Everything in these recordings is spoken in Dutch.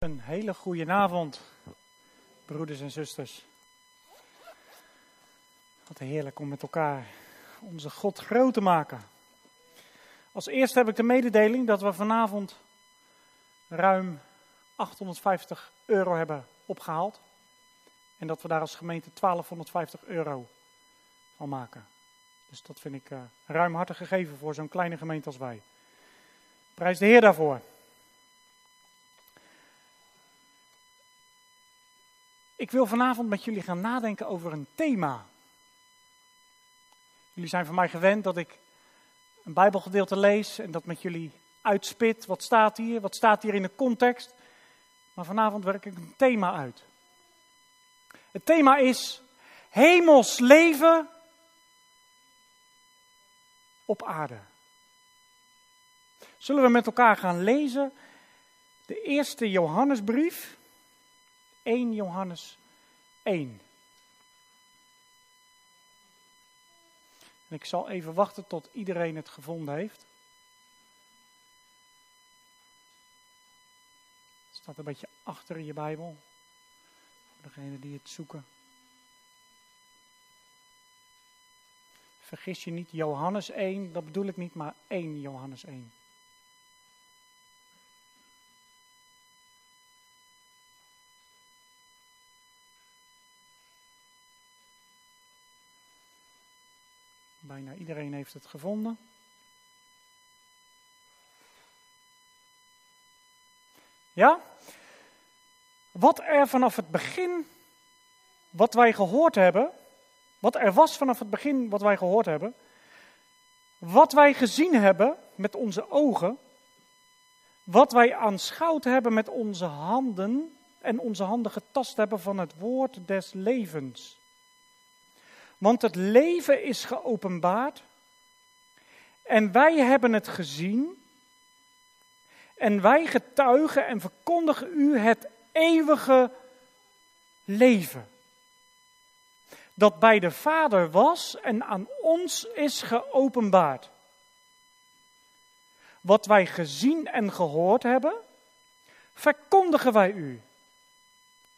Een hele goede avond, broeders en zusters. Wat heerlijk om met elkaar onze God groot te maken. Als eerste heb ik de mededeling dat we vanavond ruim 850 euro hebben opgehaald. En dat we daar als gemeente 1250 euro van maken. Dus dat vind ik uh, ruimhartig gegeven voor zo'n kleine gemeente als wij. Prijs de Heer daarvoor. Ik wil vanavond met jullie gaan nadenken over een thema. Jullie zijn van mij gewend dat ik een Bijbelgedeelte lees en dat met jullie uitspit. Wat staat hier? Wat staat hier in de context? Maar vanavond werk ik een thema uit. Het thema is hemels leven op aarde. Zullen we met elkaar gaan lezen de eerste Johannesbrief, 1 Johannes 1. En ik zal even wachten tot iedereen het gevonden heeft. Het staat een beetje achter in je Bijbel. Voor degenen die het zoeken. Vergis je niet, Johannes 1, dat bedoel ik niet, maar 1 Johannes 1. Bijna iedereen heeft het gevonden. Ja? Wat er vanaf het begin, wat wij gehoord hebben, wat er was vanaf het begin wat wij gehoord hebben, wat wij gezien hebben met onze ogen, wat wij aanschouwd hebben met onze handen en onze handen getast hebben van het woord des levens. Want het leven is geopenbaard en wij hebben het gezien en wij getuigen en verkondigen u het eeuwige leven. Dat bij de Vader was en aan ons is geopenbaard. Wat wij gezien en gehoord hebben, verkondigen wij u.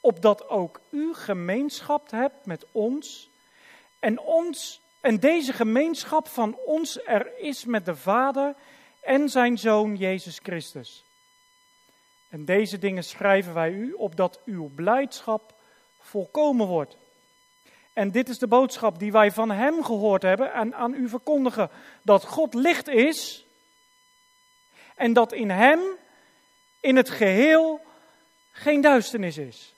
Opdat ook u gemeenschap hebt met ons en, ons, en deze gemeenschap van ons er is met de Vader en zijn Zoon Jezus Christus. En deze dingen schrijven wij u, opdat uw blijdschap volkomen wordt. En dit is de boodschap die wij van Hem gehoord hebben en aan u verkondigen: dat God licht is en dat in Hem, in het geheel, geen duisternis is.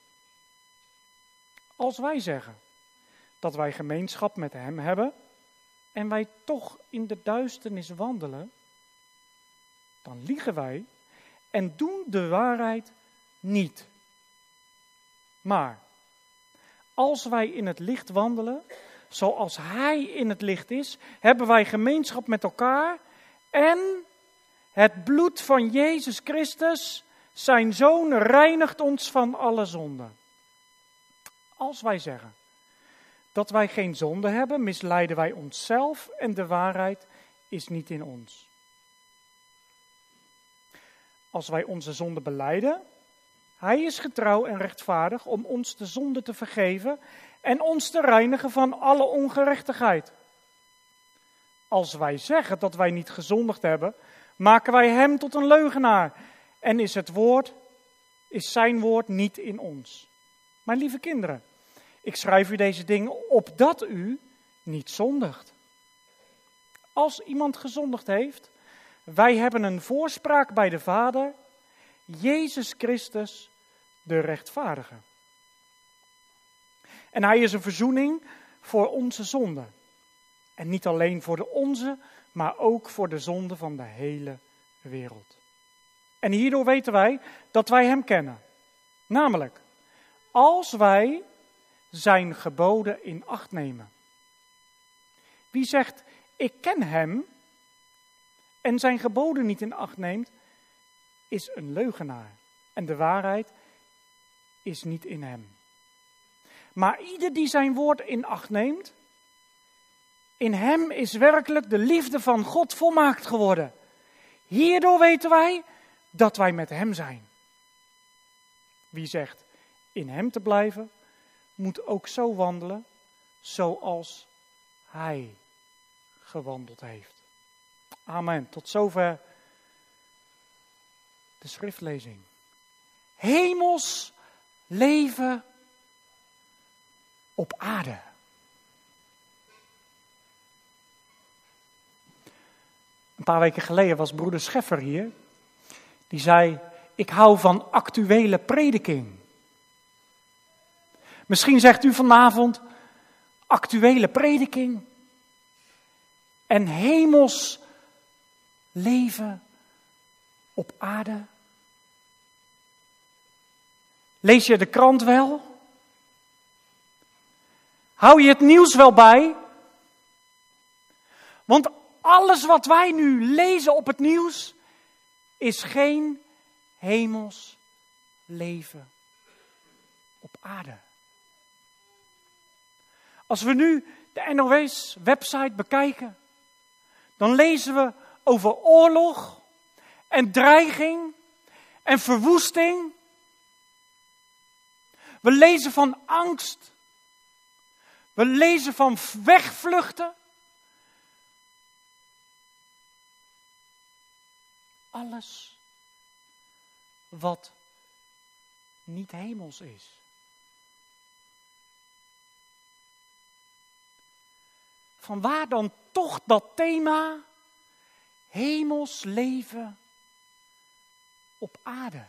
Als wij zeggen dat wij gemeenschap met Hem hebben en wij toch in de duisternis wandelen, dan liegen wij en doen de waarheid niet. Maar als wij in het licht wandelen, zoals Hij in het licht is, hebben wij gemeenschap met elkaar en het bloed van Jezus Christus, zijn Zoon, reinigt ons van alle zonden. Als wij zeggen dat wij geen zonde hebben, misleiden wij onszelf en de waarheid is niet in ons. Als wij onze zonde beleiden, hij is getrouw en rechtvaardig om ons de zonde te vergeven en ons te reinigen van alle ongerechtigheid. Als wij zeggen dat wij niet gezondigd hebben, maken wij hem tot een leugenaar en is het woord, is zijn woord niet in ons. Mijn lieve kinderen, ik schrijf u deze dingen opdat u niet zondigt. Als iemand gezondigd heeft, wij hebben een voorspraak bij de Vader, Jezus Christus, de rechtvaardige. En hij is een verzoening voor onze zonde. En niet alleen voor de onze, maar ook voor de zonde van de hele wereld. En hierdoor weten wij dat wij Hem kennen. Namelijk, als wij Zijn geboden in acht nemen. Wie zegt, ik ken Hem en Zijn geboden niet in acht neemt, is een leugenaar. En de waarheid is niet in hem. Maar ieder die zijn woord in acht neemt, in hem is werkelijk de liefde van God volmaakt geworden. Hierdoor weten wij dat wij met hem zijn. Wie zegt in hem te blijven, moet ook zo wandelen zoals hij gewandeld heeft. Amen. Tot zover de schriftlezing. Hemels leven op aarde. Een paar weken geleden was broeder Scheffer hier. Die zei: Ik hou van actuele prediking. Misschien zegt u vanavond: actuele prediking en hemels leven op aarde. Lees je de krant wel? Hou je het nieuws wel bij? Want alles wat wij nu lezen op het nieuws is geen hemels leven op aarde. Als we nu de NOS-website bekijken, dan lezen we over oorlog en dreiging en verwoesting. We lezen van angst. We lezen van wegvluchten. Alles wat niet hemels is. Van waar dan toch dat thema hemels leven op aarde?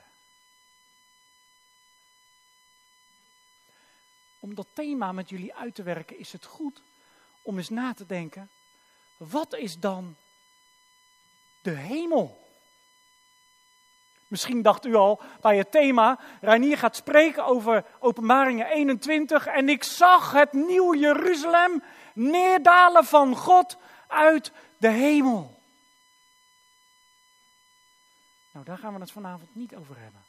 Om dat thema met jullie uit te werken is het goed om eens na te denken, wat is dan de hemel? Misschien dacht u al bij het thema, Reinier gaat spreken over Openbaringen 21 en ik zag het nieuw Jeruzalem neerdalen van God uit de hemel. Nou, daar gaan we het vanavond niet over hebben.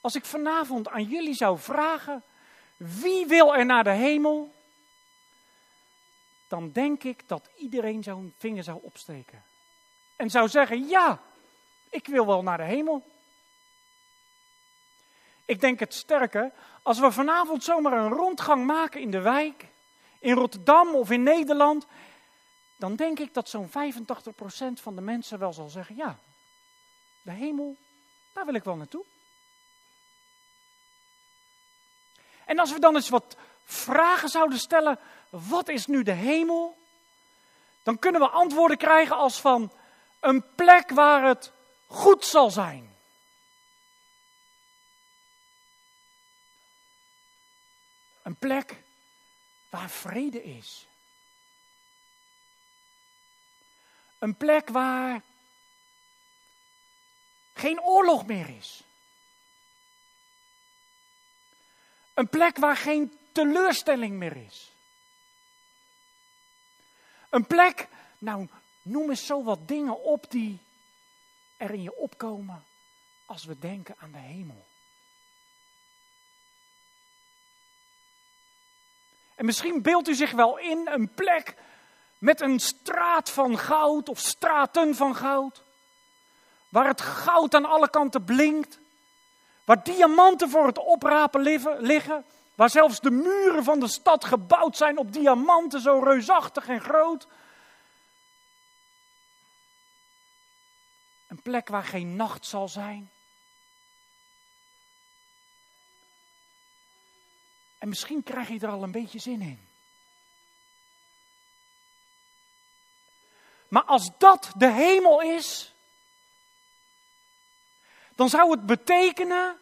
Als ik vanavond aan jullie zou vragen, wie wil er naar de hemel? Dan denk ik dat iedereen zo'n vinger zou opsteken. En zou zeggen, ja, ik wil wel naar de hemel. Ik denk het sterker, als we vanavond zomaar een rondgang maken in de wijk, in Rotterdam of in Nederland, dan denk ik dat zo'n 85% van de mensen wel zal zeggen, ja, de hemel, daar wil ik wel naartoe. En als we dan eens wat vragen zouden stellen, wat is nu de hemel? Dan kunnen we antwoorden krijgen als van een plek waar het goed zal zijn. Een plek waar vrede is. Een plek waar geen oorlog meer is. Een plek waar geen teleurstelling meer is. Een plek, nou noem eens zo wat dingen op die er in je opkomen als we denken aan de hemel. En misschien beeldt u zich wel in een plek met een straat van goud of straten van goud. Waar het goud aan alle kanten blinkt. Waar diamanten voor het oprapen liggen. Waar zelfs de muren van de stad gebouwd zijn op diamanten, zo reusachtig en groot. Een plek waar geen nacht zal zijn. En misschien krijg je er al een beetje zin in. Maar als dat de hemel is, dan zou het betekenen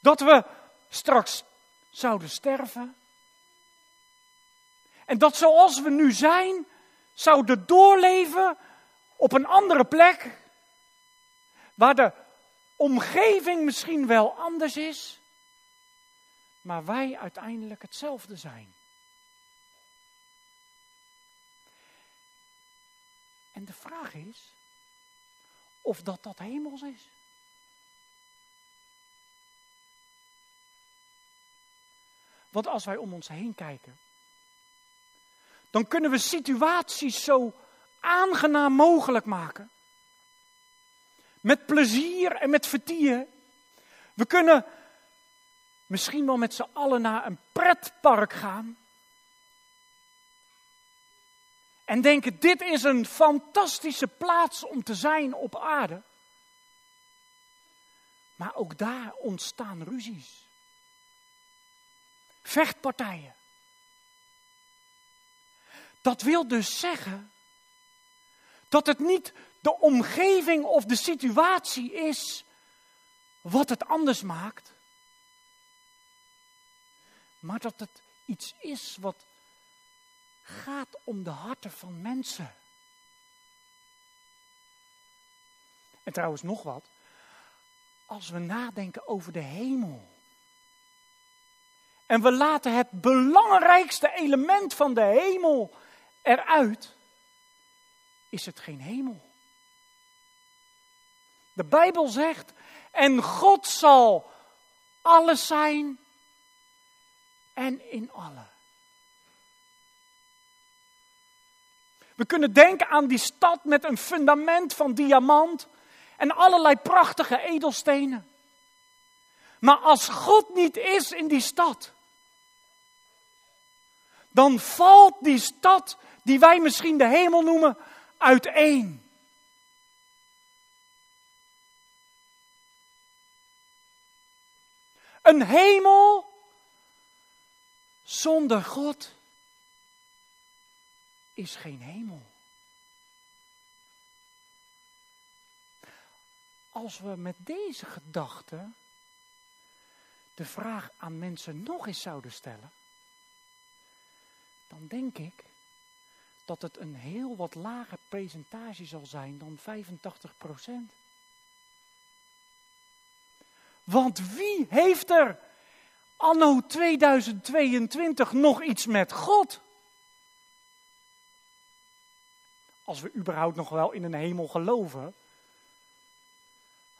dat we straks zouden sterven. En dat zoals we nu zijn, zouden doorleven op een andere plek, waar de omgeving misschien wel anders is, maar wij uiteindelijk hetzelfde zijn. En de vraag is of dat dat hemels is. Want als wij om ons heen kijken, dan kunnen we situaties zo aangenaam mogelijk maken. met plezier en met vertier. We kunnen misschien wel met z'n allen naar een pretpark gaan. En denken, dit is een fantastische plaats om te zijn op aarde. Maar ook daar ontstaan ruzies. Vechtpartijen. Dat wil dus zeggen dat het niet de omgeving of de situatie is wat het anders maakt, maar dat het iets is wat gaat om de harten van mensen. En trouwens nog wat, als we nadenken over de hemel. En we laten het belangrijkste element van de hemel eruit, is het geen hemel. De Bijbel zegt, en God zal alles zijn en in alle. We kunnen denken aan die stad met een fundament van diamant en allerlei prachtige edelstenen. Maar als God niet is in die stad, dan valt die stad, die wij misschien de hemel noemen, uiteen. Een hemel zonder God is geen hemel. Als we met deze gedachte de vraag aan mensen nog eens zouden stellen, dan denk ik dat het een heel wat lager percentage zal zijn dan 85 procent. Want wie heeft er anno 2022 nog iets met God? Als we überhaupt nog wel in een hemel geloven.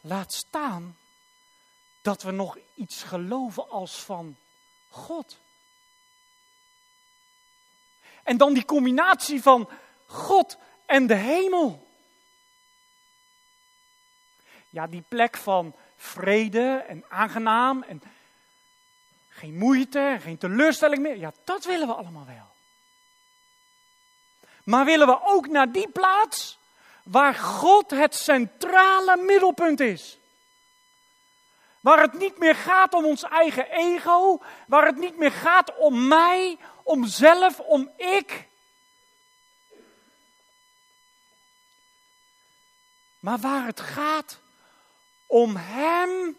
Laat staan dat we nog iets geloven als van God. En dan die combinatie van God en de hemel. Ja, die plek van vrede en aangenaam en geen moeite, geen teleurstelling meer. Ja, dat willen we allemaal wel. Maar willen we ook naar die plaats waar God het centrale middelpunt is? Waar het niet meer gaat om ons eigen ego, waar het niet meer gaat om mij, om zelf, om ik. Maar waar het gaat om Hem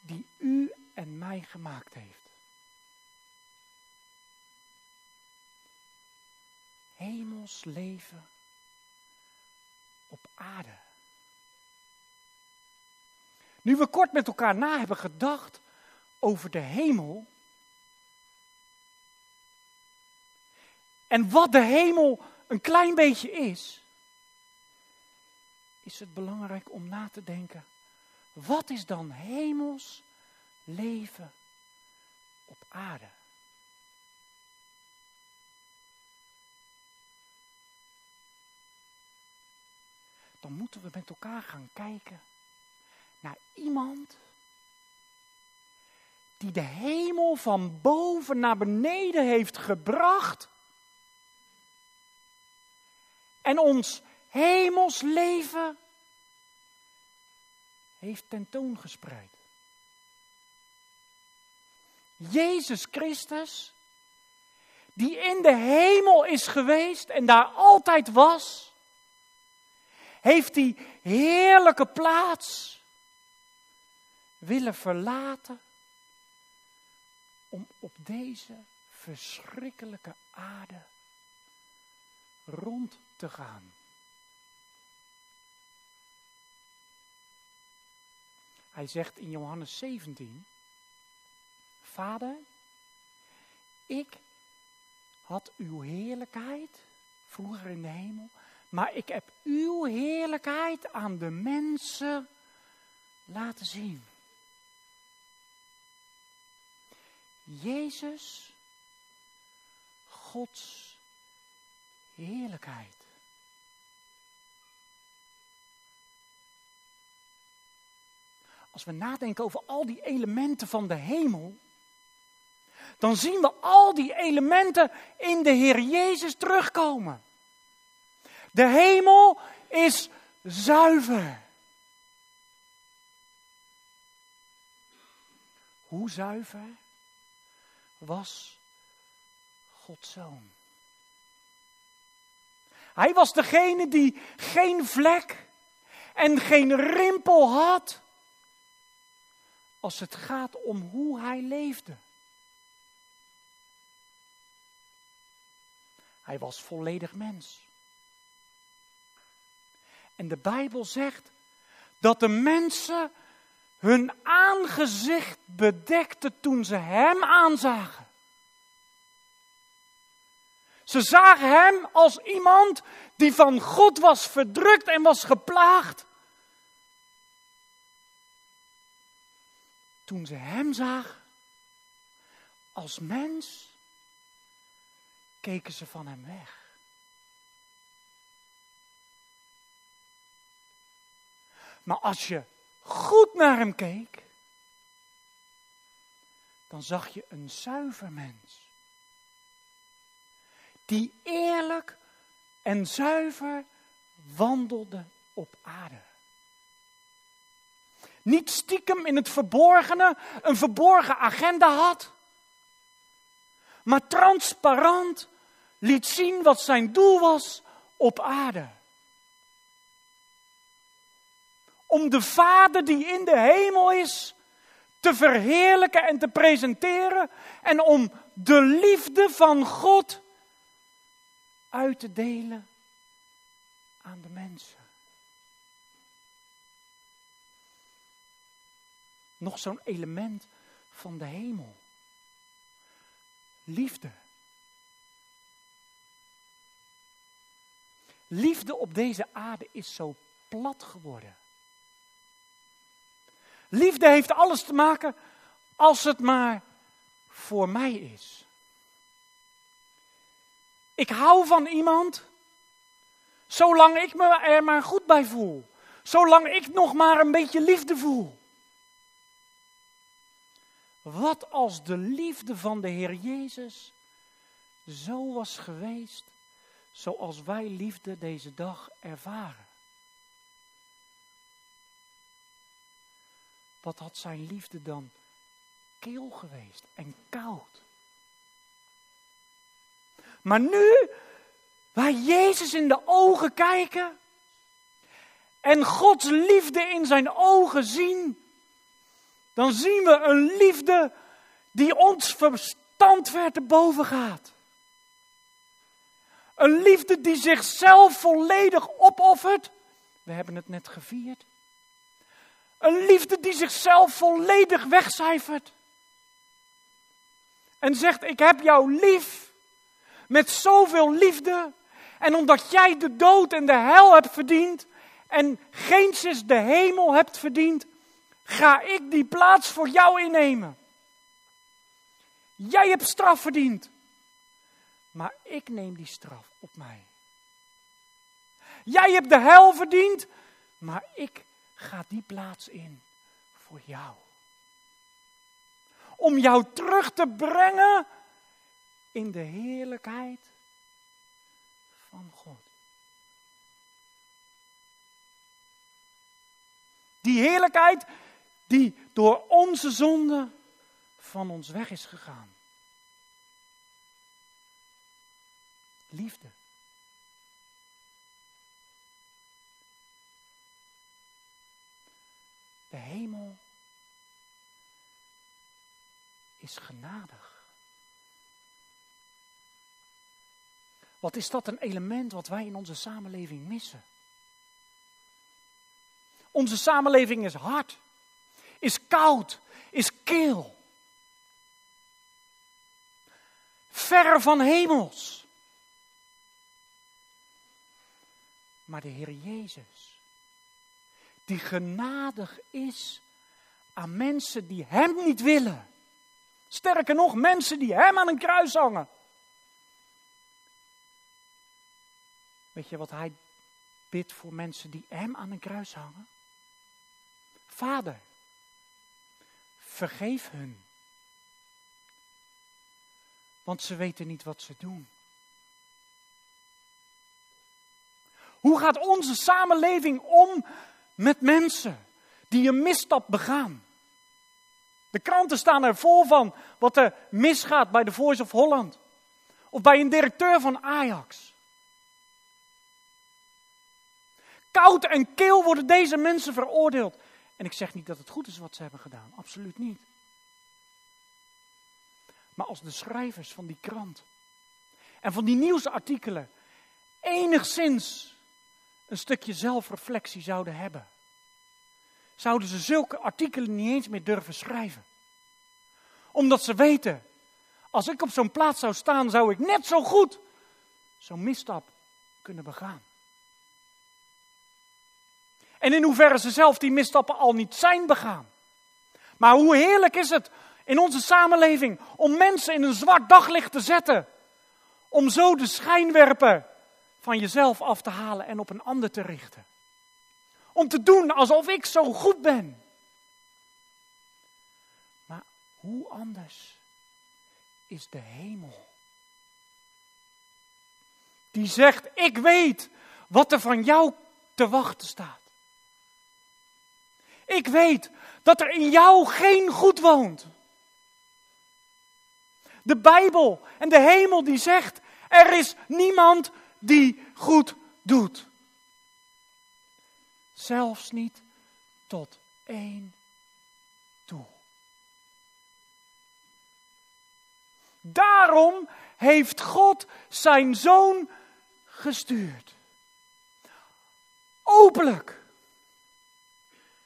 die u en mij gemaakt heeft. Hemels leven op aarde. Nu we kort met elkaar na hebben gedacht over de hemel. En wat de hemel een klein beetje is, is het belangrijk om na te denken. Wat is dan hemels leven op aarde? Dan moeten we met elkaar gaan kijken naar iemand die de hemel van boven naar beneden heeft gebracht ons hemels leven heeft tentoongespreid. Jezus Christus, die in de hemel is geweest en daar altijd was, heeft die heerlijke plaats willen verlaten om op deze verschrikkelijke aarde rond te gaan. Hij zegt in Johannes 17, Vader, ik had uw heerlijkheid vroeger in de hemel, maar ik heb uw heerlijkheid aan de mensen laten zien. Jezus, Gods heerlijkheid. als we nadenken over al die elementen van de hemel, dan zien we al die elementen in de Heer Jezus terugkomen. De hemel is zuiver. Hoe zuiver was Gods zoon? Hij was degene die geen vlek en geen rimpel had als het gaat om hoe hij leefde. Hij was volledig mens. En de Bijbel zegt dat de mensen hun aangezicht bedekten toen ze hem aanzagen. Ze zagen hem als iemand die van God was verdrukt en was geplaagd. Toen ze hem zagen als mens, keken ze van hem weg. Maar als je goed naar hem keek, dan zag je een zuiver mens. Die eerlijk en zuiver wandelde op aarde. Niet stiekem in het verborgene een verborgen agenda had, maar transparant liet zien wat zijn doel was op aarde. Om de Vader die in de hemel is te verheerlijken en te presenteren en om de liefde van God uit te delen aan de mensen. Nog zo'n element van de hemel. Liefde. Liefde op deze aarde is zo plat geworden. Liefde heeft alles te maken als het maar voor mij is. Ik hou van iemand zolang ik me er maar goed bij voel. Zolang ik nog maar een beetje liefde voel. Wat als de liefde van de Heer Jezus zo was geweest zoals wij liefde deze dag ervaren? Wat had zijn liefde dan keel geweest en koud? Maar nu, waar Jezus in de ogen kijken en Gods liefde in zijn ogen zien, dan zien we een liefde die ons verstand ver te boven gaat. Een liefde die zichzelf volledig opoffert. We hebben het net gevierd. Een liefde die zichzelf volledig wegcijfert. En zegt: Ik heb jou lief. Met zoveel liefde. En omdat jij de dood en de hel hebt verdiend. En geenszins de hemel hebt verdiend ga ik die plaats voor jou innemen. Jij hebt straf verdiend, maar ik neem die straf op mij. Jij hebt de hel verdiend, maar ik ga die plaats in voor jou. Om jou terug te brengen in de heerlijkheid van God. Die heerlijkheid die door onze zonde van ons weg is gegaan. Liefde. De hemel is genadig. Wat is dat een element wat wij in onze samenleving missen? Onze samenleving is hard is koud, is keel. Ver van hemels. Maar de Heer Jezus, die genadig is aan mensen die Hem niet willen. Sterker nog, mensen die Hem aan een kruis hangen. Weet je wat Hij bidt voor mensen die Hem aan een kruis hangen? Vader, vergeef hun. Want ze weten niet wat ze doen. Hoe gaat onze samenleving om met mensen die een misstap begaan? De kranten staan er vol van wat er misgaat bij de Voice of Holland. Of bij een directeur van Ajax. Koud en keel worden deze mensen veroordeeld. En ik zeg niet dat het goed is wat ze hebben gedaan, absoluut niet. Maar als de schrijvers van die krant en van die nieuwsartikelen enigszins een stukje zelfreflectie zouden hebben, zouden ze zulke artikelen niet eens meer durven schrijven. Omdat ze weten, als ik op zo'n plaats zou staan, zou ik net zo goed zo'n misstap kunnen begaan. En in hoeverre ze zelf die misstappen al niet zijn begaan. Maar hoe heerlijk is het in onze samenleving om mensen in een zwart daglicht te zetten. Om zo de schijnwerper van jezelf af te halen en op een ander te richten. Om te doen alsof ik zo goed ben. Maar hoe anders is de hemel? Die zegt: Ik weet wat er van jou te wachten staat. Ik weet dat er in jou geen goed woont. De Bijbel en de hemel die zegt, er is niemand die goed doet. Zelfs niet tot één toe. Daarom heeft God zijn zoon gestuurd. Openlijk.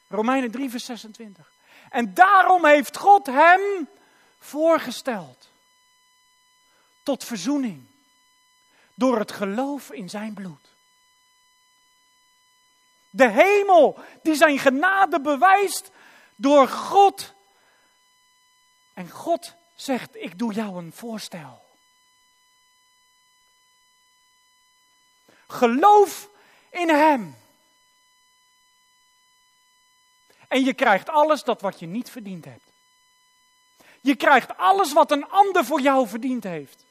Romeinen 3, vers 26. En daarom heeft God hem voorgesteld tot verzoening door het geloof in zijn bloed. De hemel die zijn genade bewijst door God. En God zegt, ik doe jou een voorstel. Geloof in Hem. En je krijgt alles dat wat je niet verdiend hebt. Je krijgt alles wat een ander voor jou verdiend heeft.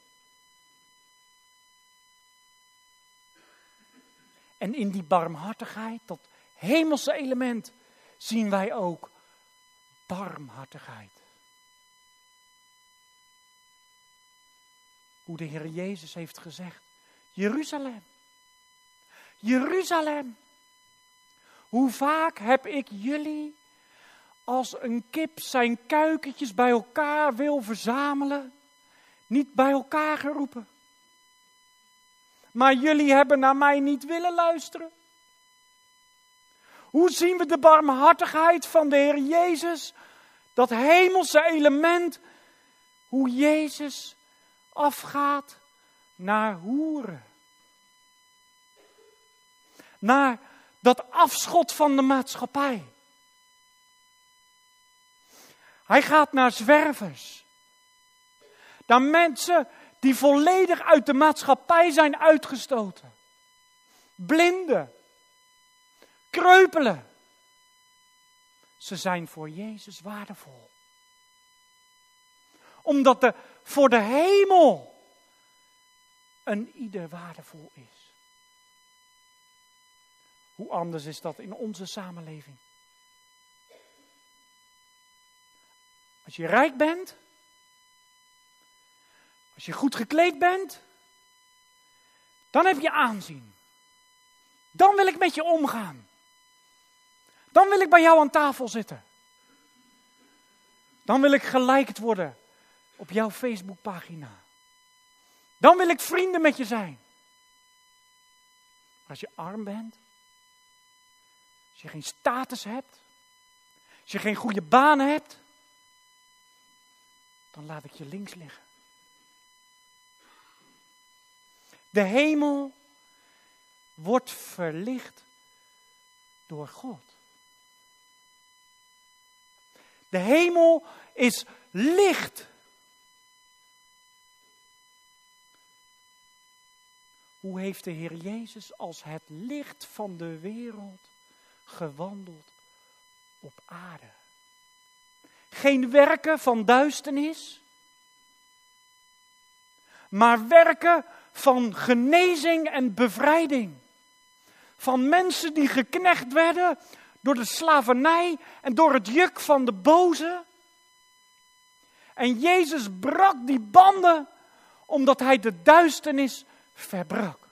En in die barmhartigheid, dat hemelse element, zien wij ook barmhartigheid. Hoe de Heer Jezus heeft gezegd, Jeruzalem, Jeruzalem, hoe vaak heb ik jullie als een kip zijn kuikentjes bij elkaar wil verzamelen, niet bij elkaar geroepen maar jullie hebben naar mij niet willen luisteren. Hoe zien we de barmhartigheid van de Heer Jezus? Dat hemelse element, hoe Jezus afgaat naar hoeren. Naar dat afschot van de maatschappij. Hij gaat naar zwervers. Naar mensen die volledig uit de maatschappij zijn uitgestoten. Blinden, kreupelen. Ze zijn voor Jezus waardevol. Omdat er voor de hemel een ieder waardevol is. Hoe anders is dat in onze samenleving? Als je rijk bent, als je goed gekleed bent, dan heb je aanzien. Dan wil ik met je omgaan. Dan wil ik bij jou aan tafel zitten. Dan wil ik geliked worden op jouw Facebookpagina. Dan wil ik vrienden met je zijn. Als je arm bent, als je geen status hebt, als je geen goede baan hebt, dan laat ik je links liggen. De hemel wordt verlicht door God. De hemel is licht. Hoe heeft de Heer Jezus als het licht van de wereld gewandeld op aarde? geen werken van duisternis, maar werken van genezing en bevrijding. Van mensen die geknecht werden door de slavernij en door het juk van de boze. En Jezus brak die banden omdat hij de duisternis verbrak.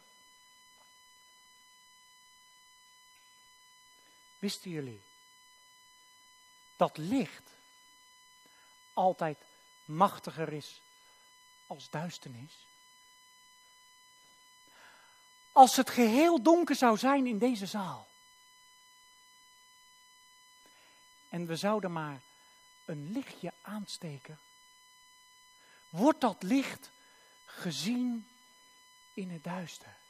Wisten jullie dat licht altijd machtiger is als duisternis? Als het geheel donker zou zijn in deze zaal. En we zouden maar een lichtje aansteken. Wordt dat licht gezien in het duister?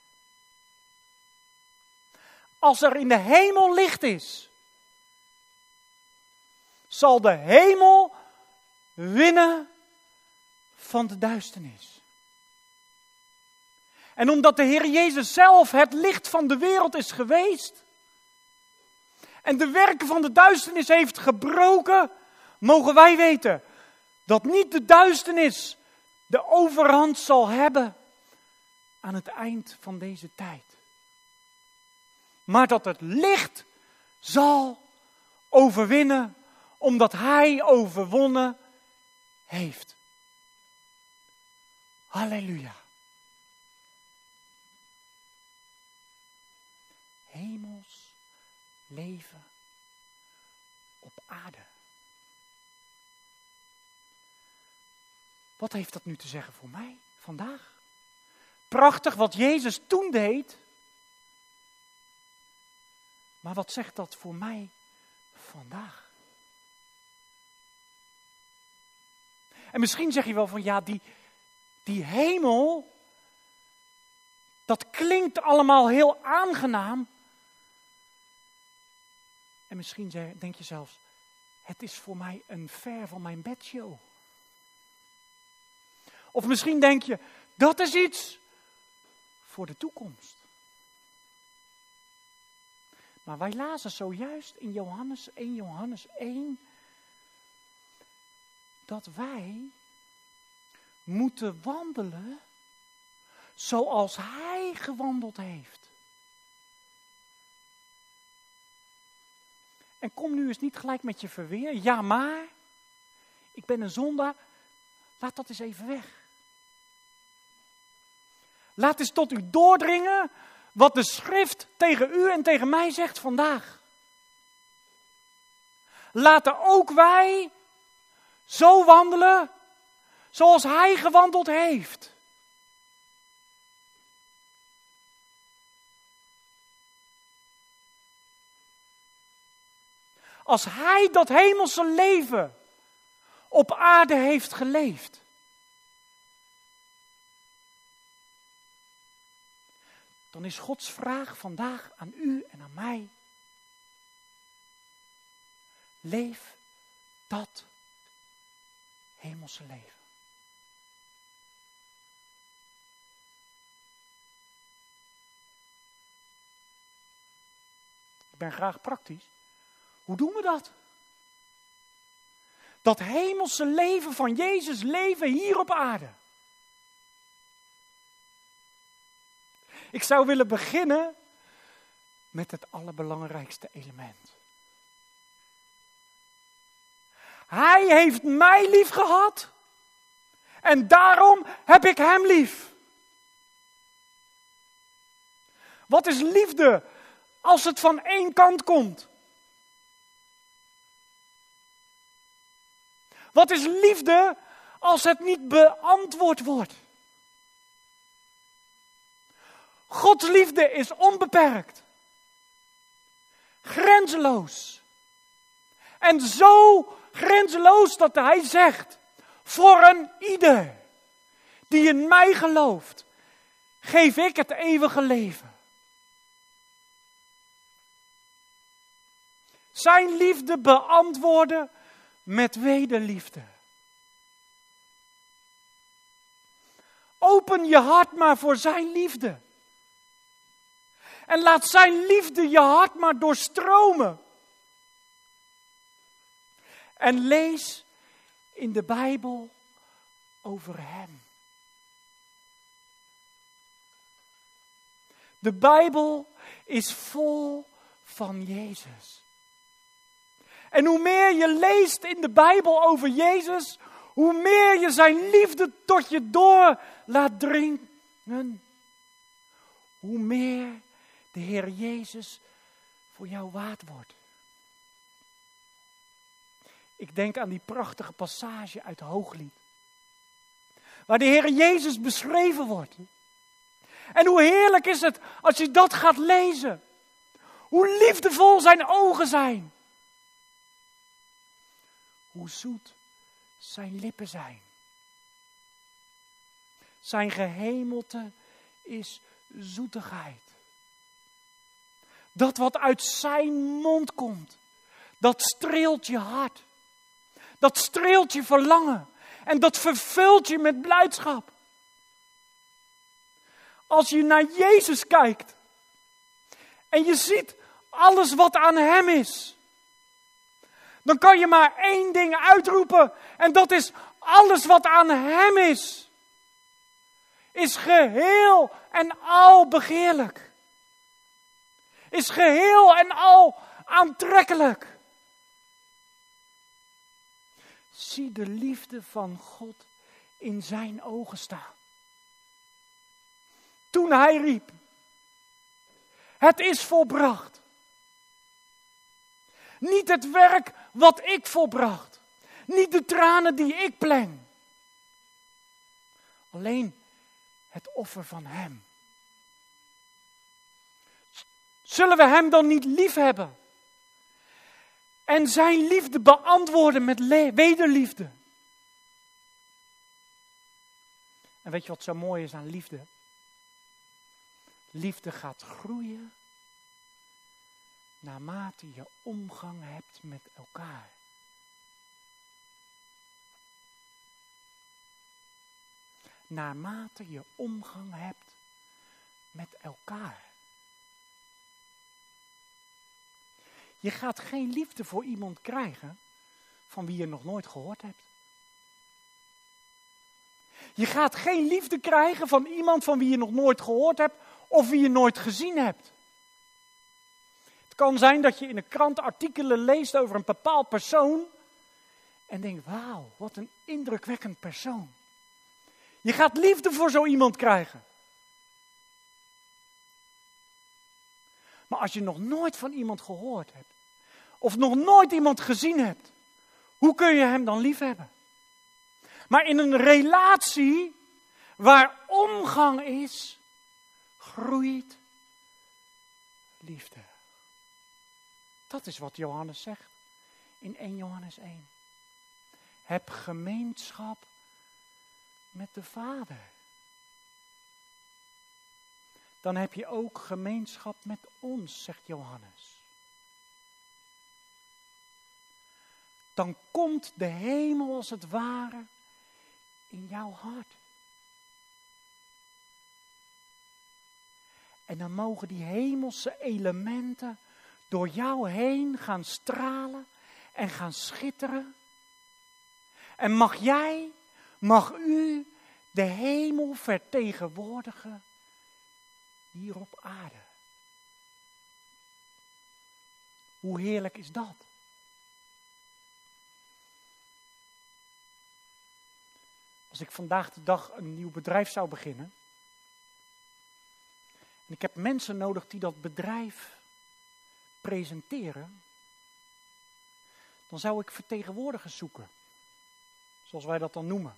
Als er in de hemel licht is, zal de hemel winnen van de duisternis. En omdat de Heer Jezus zelf het licht van de wereld is geweest en de werken van de duisternis heeft gebroken, mogen wij weten dat niet de duisternis de overhand zal hebben aan het eind van deze tijd. Maar dat het licht zal overwinnen, omdat Hij overwonnen heeft. Halleluja. Hemels leven op aarde. Wat heeft dat nu te zeggen voor mij vandaag? Prachtig wat Jezus toen deed. Maar wat zegt dat voor mij vandaag? En misschien zeg je wel van ja, die, die hemel, dat klinkt allemaal heel aangenaam. En misschien denk je zelfs, het is voor mij een ver van mijn bedshow. Of misschien denk je, dat is iets voor de toekomst. Maar wij lazen zojuist in Johannes 1, Johannes 1, dat wij moeten wandelen zoals Hij gewandeld heeft. En kom nu eens niet gelijk met je verweer. Ja, maar ik ben een zondaar. Laat dat eens even weg. Laat eens tot u doordringen wat de schrift tegen u en tegen mij zegt vandaag. Laten ook wij zo wandelen zoals hij gewandeld heeft. Als hij dat hemelse leven op aarde heeft geleefd. Dan is Gods vraag vandaag aan u en aan mij. Leef dat hemelse leven. Ik ben graag praktisch. Hoe doen we dat? Dat hemelse leven van Jezus leven hier op aarde. Ik zou willen beginnen met het allerbelangrijkste element. Hij heeft mij lief gehad en daarom heb ik hem lief. Wat is liefde als het van één kant komt? Wat is liefde als het niet beantwoord wordt? Gods liefde is onbeperkt, grenzeloos. En zo grenzeloos dat hij zegt, voor een ieder die in mij gelooft, geef ik het eeuwige leven. Zijn liefde beantwoorden met wederliefde. Open je hart maar voor zijn liefde. En laat zijn liefde je hart maar doorstromen. en lees in de Bijbel over Hem. De Bijbel is vol van Jezus. En hoe meer je leest in de Bijbel over Jezus, hoe meer je zijn liefde tot je door laat dringen. Hoe meer de Heer Jezus voor jou waard wordt. Ik denk aan die prachtige passage uit Hooglied. Waar de Heer Jezus beschreven wordt. En hoe heerlijk is het als je dat gaat lezen. Hoe liefdevol zijn ogen zijn. Hoe zoet zijn lippen zijn. Zijn gehemelte is zoetigheid. Dat wat uit zijn mond komt, dat streelt je hart. Dat streelt je verlangen. En dat vervult je met blijdschap. Als je naar Jezus kijkt en je ziet alles wat aan Hem is, dan kan je maar één ding uitroepen en dat is alles wat aan Hem is, is geheel en al begeerlijk. Is geheel en al aantrekkelijk. Zie de liefde van God in zijn ogen staan. Toen hij riep, het is volbracht. Niet het werk wat ik volbracht. Niet de tranen die ik pleng. Alleen het offer van Hem. Zullen we Hem dan niet lief hebben? En Zijn liefde beantwoorden met wederliefde? En weet je wat zo mooi is aan liefde? Liefde gaat groeien naarmate je omgang hebt met elkaar. Naarmate je omgang hebt met elkaar. Je gaat geen liefde voor iemand krijgen van wie je nog nooit gehoord hebt. Je gaat geen liefde krijgen van iemand van wie je nog nooit gehoord hebt of wie je nooit gezien hebt. Het kan zijn dat je in een krant artikelen leest over een bepaald persoon en denkt, wauw, wat een indrukwekkend persoon. Je gaat liefde voor zo iemand krijgen. Maar als je nog nooit van iemand gehoord hebt, of nog nooit iemand gezien hebt, hoe kun je hem dan lief hebben? Maar in een relatie waar omgang is, groeit liefde. Dat is wat Johannes zegt in 1 Johannes 1. Heb gemeenschap met de Vader. Dan heb je ook gemeenschap met ons, zegt Johannes. Dan komt de hemel als het ware in jouw hart. En dan mogen die hemelse elementen door jou heen gaan stralen en gaan schitteren. En mag jij, mag u de hemel vertegenwoordigen hier op aarde. Hoe heerlijk is dat? Als ik vandaag de dag een nieuw bedrijf zou beginnen. En ik heb mensen nodig die dat bedrijf presenteren. Dan zou ik vertegenwoordigers zoeken. Zoals wij dat dan noemen.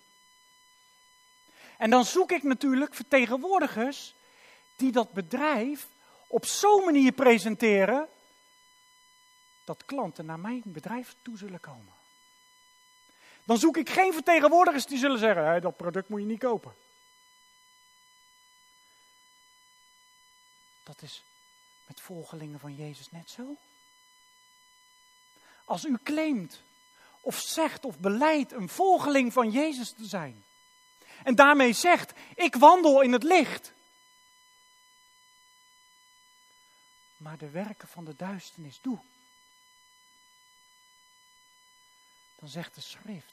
En dan zoek ik natuurlijk vertegenwoordigers die dat bedrijf op zo'n manier presenteren dat klanten naar mijn bedrijf toe zullen komen. Dan zoek ik geen vertegenwoordigers die zullen zeggen: dat product moet je niet kopen. Dat is met volgelingen van Jezus net zo. Als u claimt of zegt of beleidt een volgeling van Jezus te zijn. En daarmee zegt, ik wandel in het licht. Maar de werken van de duisternis doe. dan zegt de schrift,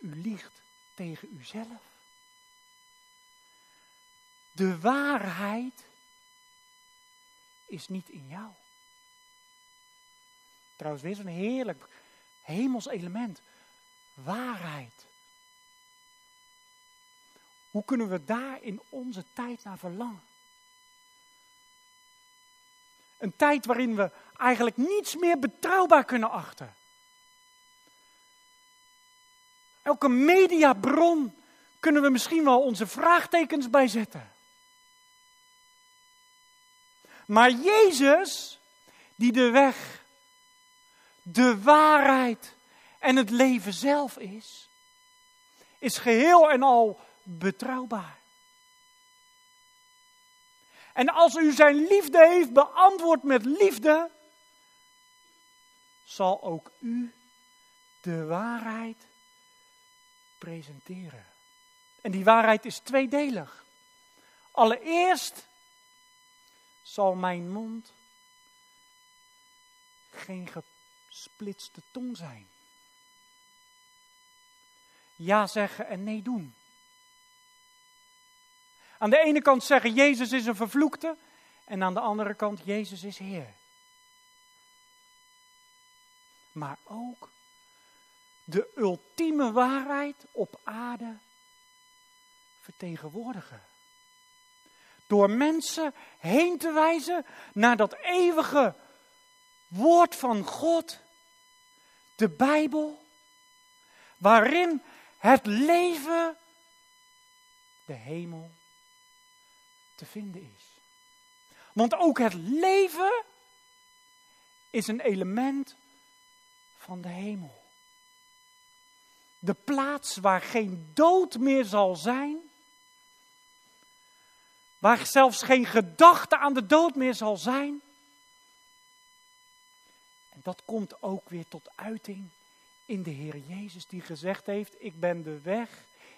u liegt tegen uzelf. De waarheid is niet in jou. Trouwens, weer zo'n heerlijk hemels element. Waarheid. Hoe kunnen we daar in onze tijd naar verlangen? Een tijd waarin we eigenlijk niets meer betrouwbaar kunnen achten. Elke mediabron kunnen we misschien wel onze vraagtekens bij zetten. Maar Jezus, die de weg, de waarheid en het leven zelf is, is geheel en al betrouwbaar. En als u zijn liefde heeft beantwoord met liefde, zal ook u de waarheid presenteren. En die waarheid is tweedelig. Allereerst zal mijn mond geen gesplitste tong zijn. Ja zeggen en nee doen. Aan de ene kant zeggen Jezus is een vervloekte en aan de andere kant Jezus is Heer. Maar ook de ultieme waarheid op aarde vertegenwoordigen. Door mensen heen te wijzen naar dat eeuwige woord van God, de Bijbel, waarin het leven, de hemel, te vinden is. Want ook het leven is een element van de hemel. De plaats waar geen dood meer zal zijn. Waar zelfs geen gedachte aan de dood meer zal zijn. En dat komt ook weer tot uiting in de Heer Jezus, die gezegd heeft: Ik ben de weg,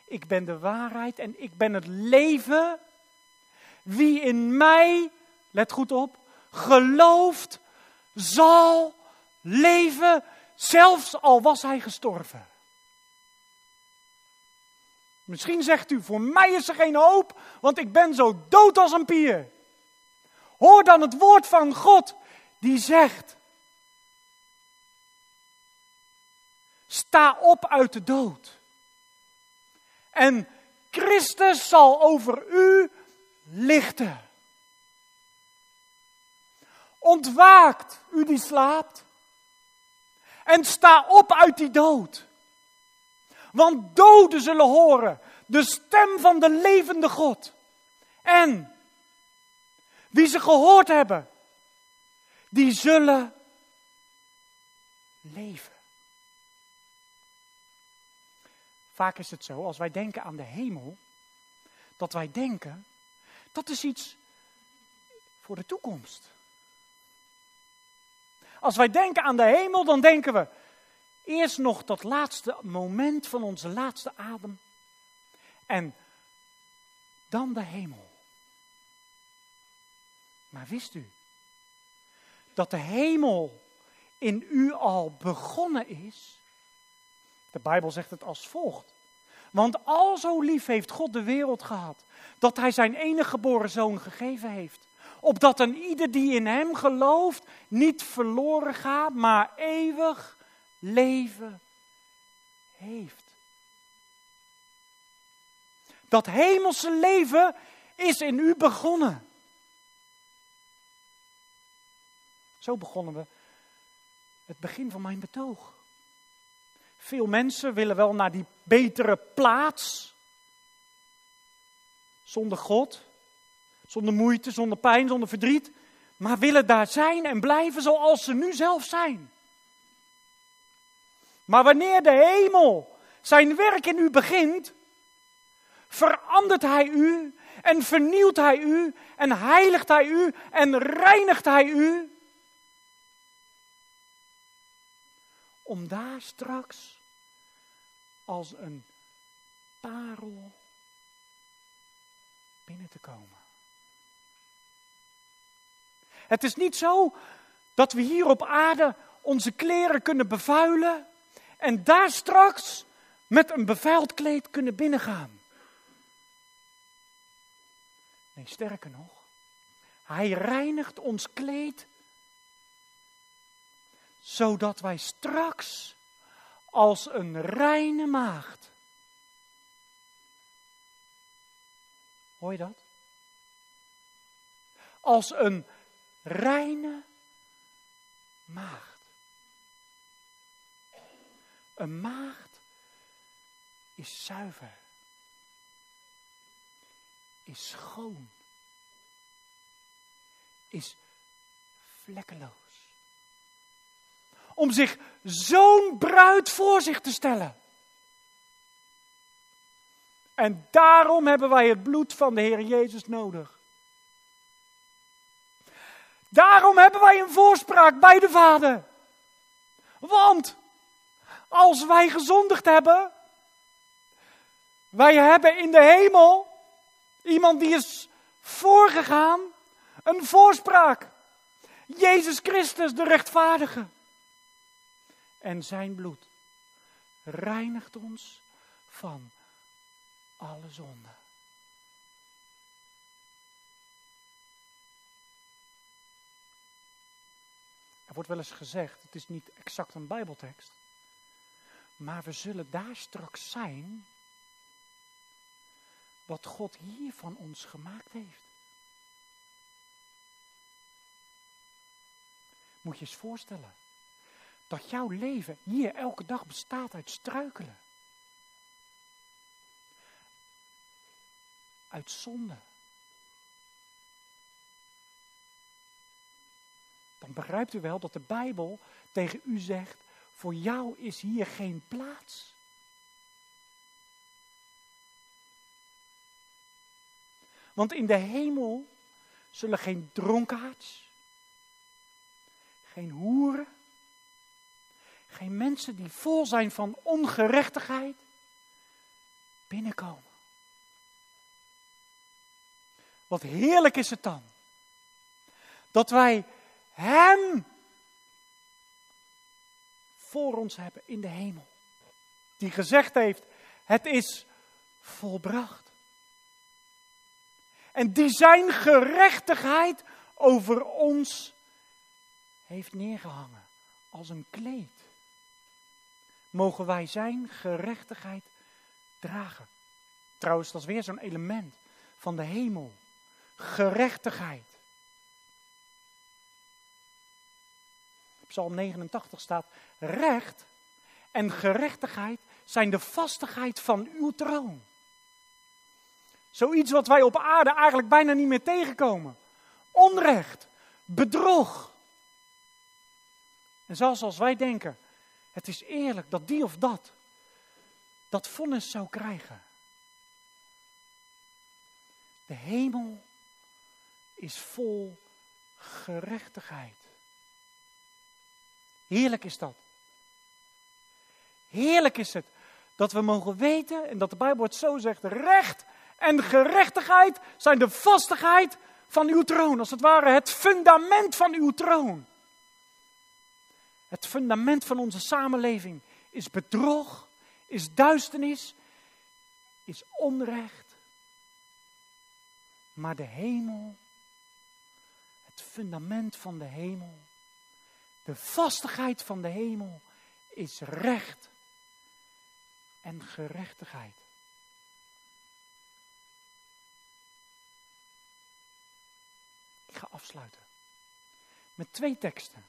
ik ben de waarheid en ik ben het leven. Wie in mij, let goed op, gelooft, zal leven, zelfs al was hij gestorven. Misschien zegt u, voor mij is er geen hoop, want ik ben zo dood als een pier. Hoor dan het woord van God die zegt, sta op uit de dood. En Christus zal over u lichten. Ontwaakt, u die slaapt. En sta op uit die dood. Want doden zullen horen de stem van de levende God. En wie ze gehoord hebben, die zullen leven. Vaak is het zo, als wij denken aan de hemel, dat wij denken, dat is iets voor de toekomst. Als wij denken aan de hemel, dan denken we, Eerst nog dat laatste moment van onze laatste adem. En dan de hemel. Maar wist u dat de hemel in u al begonnen is? De Bijbel zegt het als volgt. Want al zo lief heeft God de wereld gehad, dat Hij zijn enige geboren zoon gegeven heeft. Opdat een ieder die in Hem gelooft niet verloren gaat, maar eeuwig leven heeft. Dat hemelse leven is in u begonnen. Zo begonnen we het begin van mijn betoog. Veel mensen willen wel naar die betere plaats. Zonder God, zonder moeite, zonder pijn, zonder verdriet. Maar willen daar zijn en blijven zoals ze nu zelf zijn. Maar wanneer de hemel zijn werk in u begint, verandert hij u en vernieuwt hij u en heiligt hij u en reinigt hij u. Om daar straks als een parel binnen te komen. Het is niet zo dat we hier op aarde onze kleren kunnen bevuilen en daar straks met een bevuild kleed kunnen binnengaan. Nee, sterker nog, hij reinigt ons kleed, zodat wij straks als een reine maagd. Hoor je dat? Als een reine maagd. Een maagd is zuiver, is schoon, is vlekkeloos. Om zich zo'n bruid voor zich te stellen. En daarom hebben wij het bloed van de Heer Jezus nodig. Daarom hebben wij een voorspraak bij de Vader. Want als wij gezondigd hebben, wij hebben in de hemel iemand die is voorgegaan, een voorspraak. Jezus Christus, de rechtvaardige. En zijn bloed reinigt ons van alle zonde. Er wordt wel eens gezegd, het is niet exact een Bijbeltekst, maar we zullen daar straks zijn wat God hier van ons gemaakt heeft. Moet je eens voorstellen dat jouw leven hier elke dag bestaat uit struikelen. Uit zonde. Dan begrijpt u wel dat de Bijbel tegen u zegt, voor jou is hier geen plaats. Want in de hemel zullen geen dronkaards, geen hoeren, geen mensen die vol zijn van ongerechtigheid binnenkomen. Wat heerlijk is het dan dat wij Hem voor ons hebben in de hemel. Die gezegd heeft, het is volbracht. En die zijn gerechtigheid over ons heeft neergehangen als een kleed. Mogen wij zijn gerechtigheid dragen. Trouwens, dat is weer zo'n element van de hemel. Gerechtigheid. Psalm 89 staat: Recht en gerechtigheid zijn de vastigheid van uw troon. Zoiets wat wij op aarde eigenlijk bijna niet meer tegenkomen. Onrecht, bedrog. En zelfs als wij denken, het is eerlijk dat die of dat dat vonnis zou krijgen. De hemel is vol gerechtigheid. Heerlijk is dat. Heerlijk is het dat we mogen weten, en dat de Bijbel het zo zegt, recht en gerechtigheid zijn de vastigheid van uw troon. Als het ware het fundament van uw troon. Het fundament van onze samenleving is bedrog, is duisternis, is onrecht. Maar de hemel, het fundament van de hemel, de vastigheid van de hemel is recht en gerechtigheid. Ik ga afsluiten met twee teksten.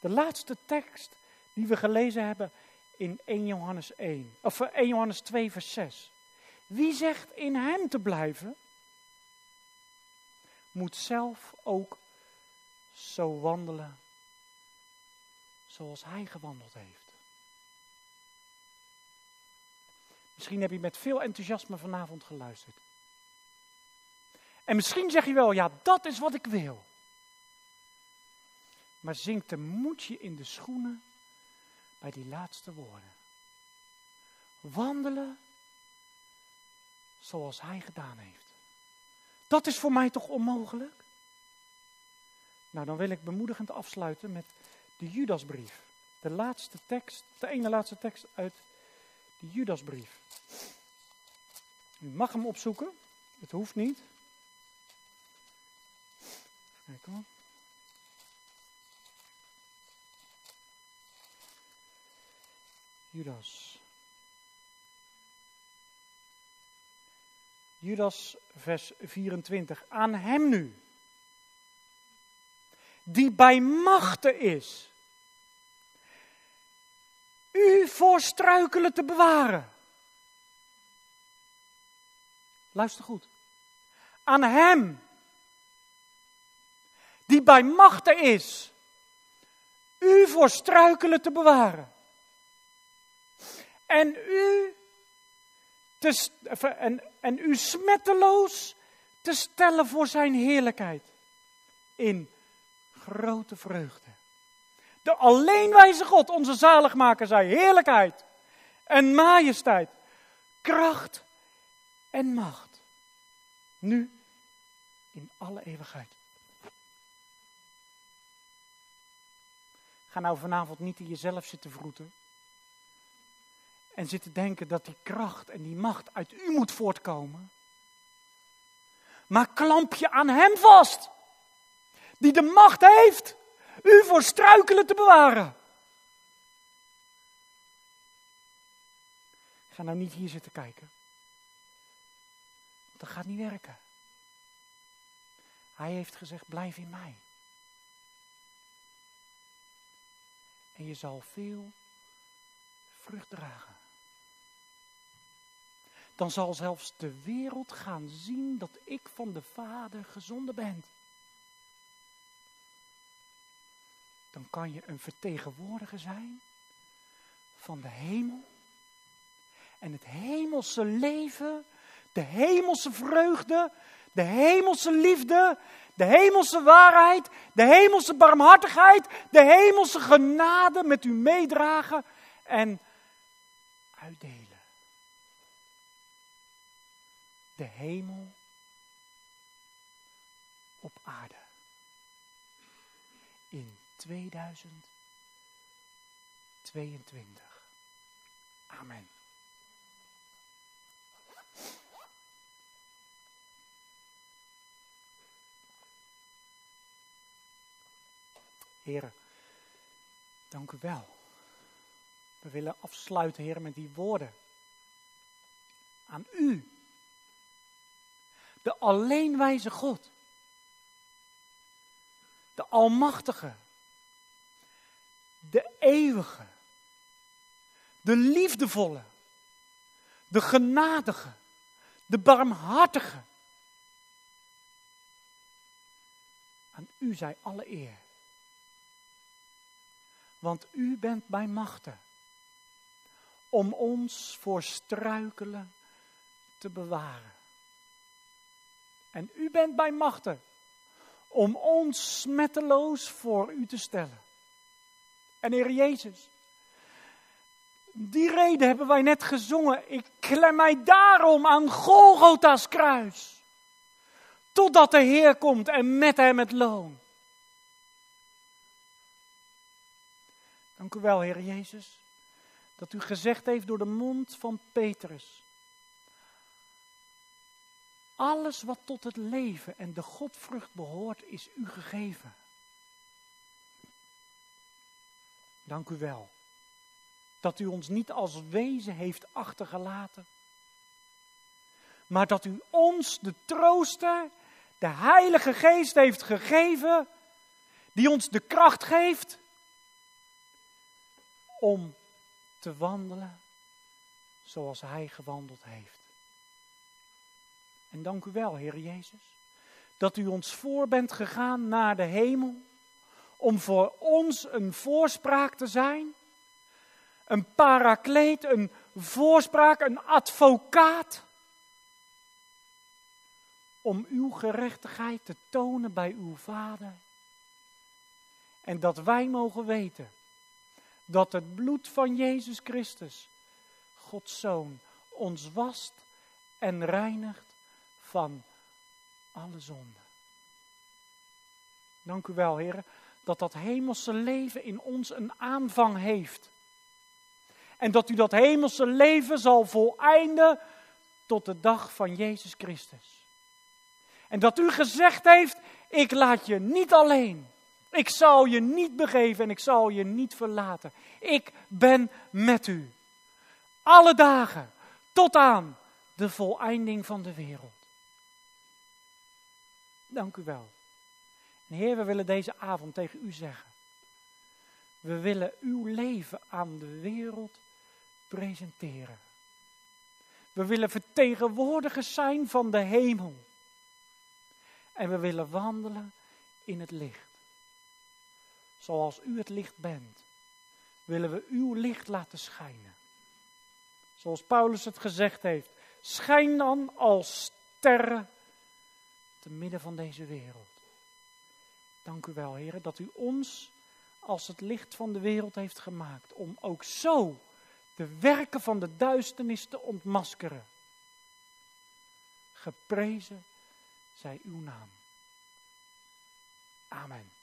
De laatste tekst die we gelezen hebben in 1 Johannes 1, of 1 eh, Johannes 2, vers 6. Wie zegt in hem te blijven, moet zelf ook zo wandelen zoals hij gewandeld heeft. Misschien heb je met veel enthousiasme vanavond geluisterd. En misschien zeg je wel, ja, dat is wat ik wil. Maar zinkt de moedje in de schoenen bij die laatste woorden. Wandelen zoals hij gedaan heeft. Dat is voor mij toch onmogelijk? Nou, dan wil ik bemoedigend afsluiten met de Judasbrief. de laatste tekst, de ene laatste tekst uit de Judasbrief. U mag hem opzoeken, het hoeft niet. Kijk hoor. Judas. Judas, vers 24. Aan hem nu, die bij machten is, u voor struikelen te bewaren. Luister goed. Aan hem, die bij machten is, u voor struikelen te bewaren. En u, te, en, en u smetteloos te stellen voor zijn heerlijkheid. In grote vreugde. De alleenwijze God, onze zaligmaker, zei heerlijkheid en majesteit, kracht en macht. Nu in alle eeuwigheid. Ga nou vanavond niet in jezelf zitten vroeten. En zitten denken dat die kracht en die macht uit u moet voortkomen. Maar klamp je aan Hem vast. Die de macht heeft u voor struikelen te bewaren. Ga nou niet hier zitten kijken. Dat gaat niet werken. Hij heeft gezegd: blijf in mij. En je zal veel vrucht dragen. Dan zal zelfs de wereld gaan zien dat ik van de Vader gezonden ben. Dan kan je een vertegenwoordiger zijn van de hemel. En het hemelse leven, de hemelse vreugde, de hemelse liefde, de hemelse waarheid, de hemelse barmhartigheid, de hemelse genade met u meedragen en uitdelen. De hemel op aarde. In 2022. Amen. Heren, dank u wel. We willen afsluiten, Heer, met die woorden. Aan u. De alleenwijze God. De Almachtige. De Eeuwige. De Liefdevolle. De Genadige. De Barmhartige. Aan u zij alle eer want u bent bij machten om ons voor struikelen te bewaren. En u bent bij machten om ons smetteloos voor u te stellen. En Heer Jezus, die reden hebben wij net gezongen. Ik klem mij daarom aan Golgotha's kruis. Totdat de Heer komt en met hem het loon. Dank u wel, Heer Jezus, dat u gezegd heeft door de mond van Petrus. Alles wat tot het leven en de Godvrucht behoort, is u gegeven. Dank u wel dat u ons niet als wezen heeft achtergelaten, maar dat u ons de trooster, de Heilige Geest heeft gegeven, die ons de kracht geeft om te wandelen zoals Hij gewandeld heeft. En dank u wel, Heer Jezus, dat u ons voor bent gegaan naar de hemel, om voor ons een voorspraak te zijn, een parakleet, een voorspraak, een advocaat, om uw gerechtigheid te tonen bij uw Vader. En dat wij mogen weten dat het bloed van Jezus Christus, Gods Zoon, ons wast en reinigt van alle zonden. Dank u wel, heren, dat dat hemelse leven in ons een aanvang heeft. En dat u dat hemelse leven zal voleinden tot de dag van Jezus Christus. En dat u gezegd heeft, ik laat je niet alleen. Ik zal je niet begeven en ik zal je niet verlaten. Ik ben met u. Alle dagen tot aan de voleinding van de wereld. Dank u wel. Heer, we willen deze avond tegen u zeggen. We willen uw leven aan de wereld presenteren. We willen vertegenwoordigers zijn van de hemel. En we willen wandelen in het licht. Zoals u het licht bent, willen we uw licht laten schijnen. Zoals Paulus het gezegd heeft, schijn dan als sterren te midden van deze wereld. Dank u wel, heren, dat u ons als het licht van de wereld heeft gemaakt. Om ook zo de werken van de duisternis te ontmaskeren. Geprezen zij uw naam. Amen.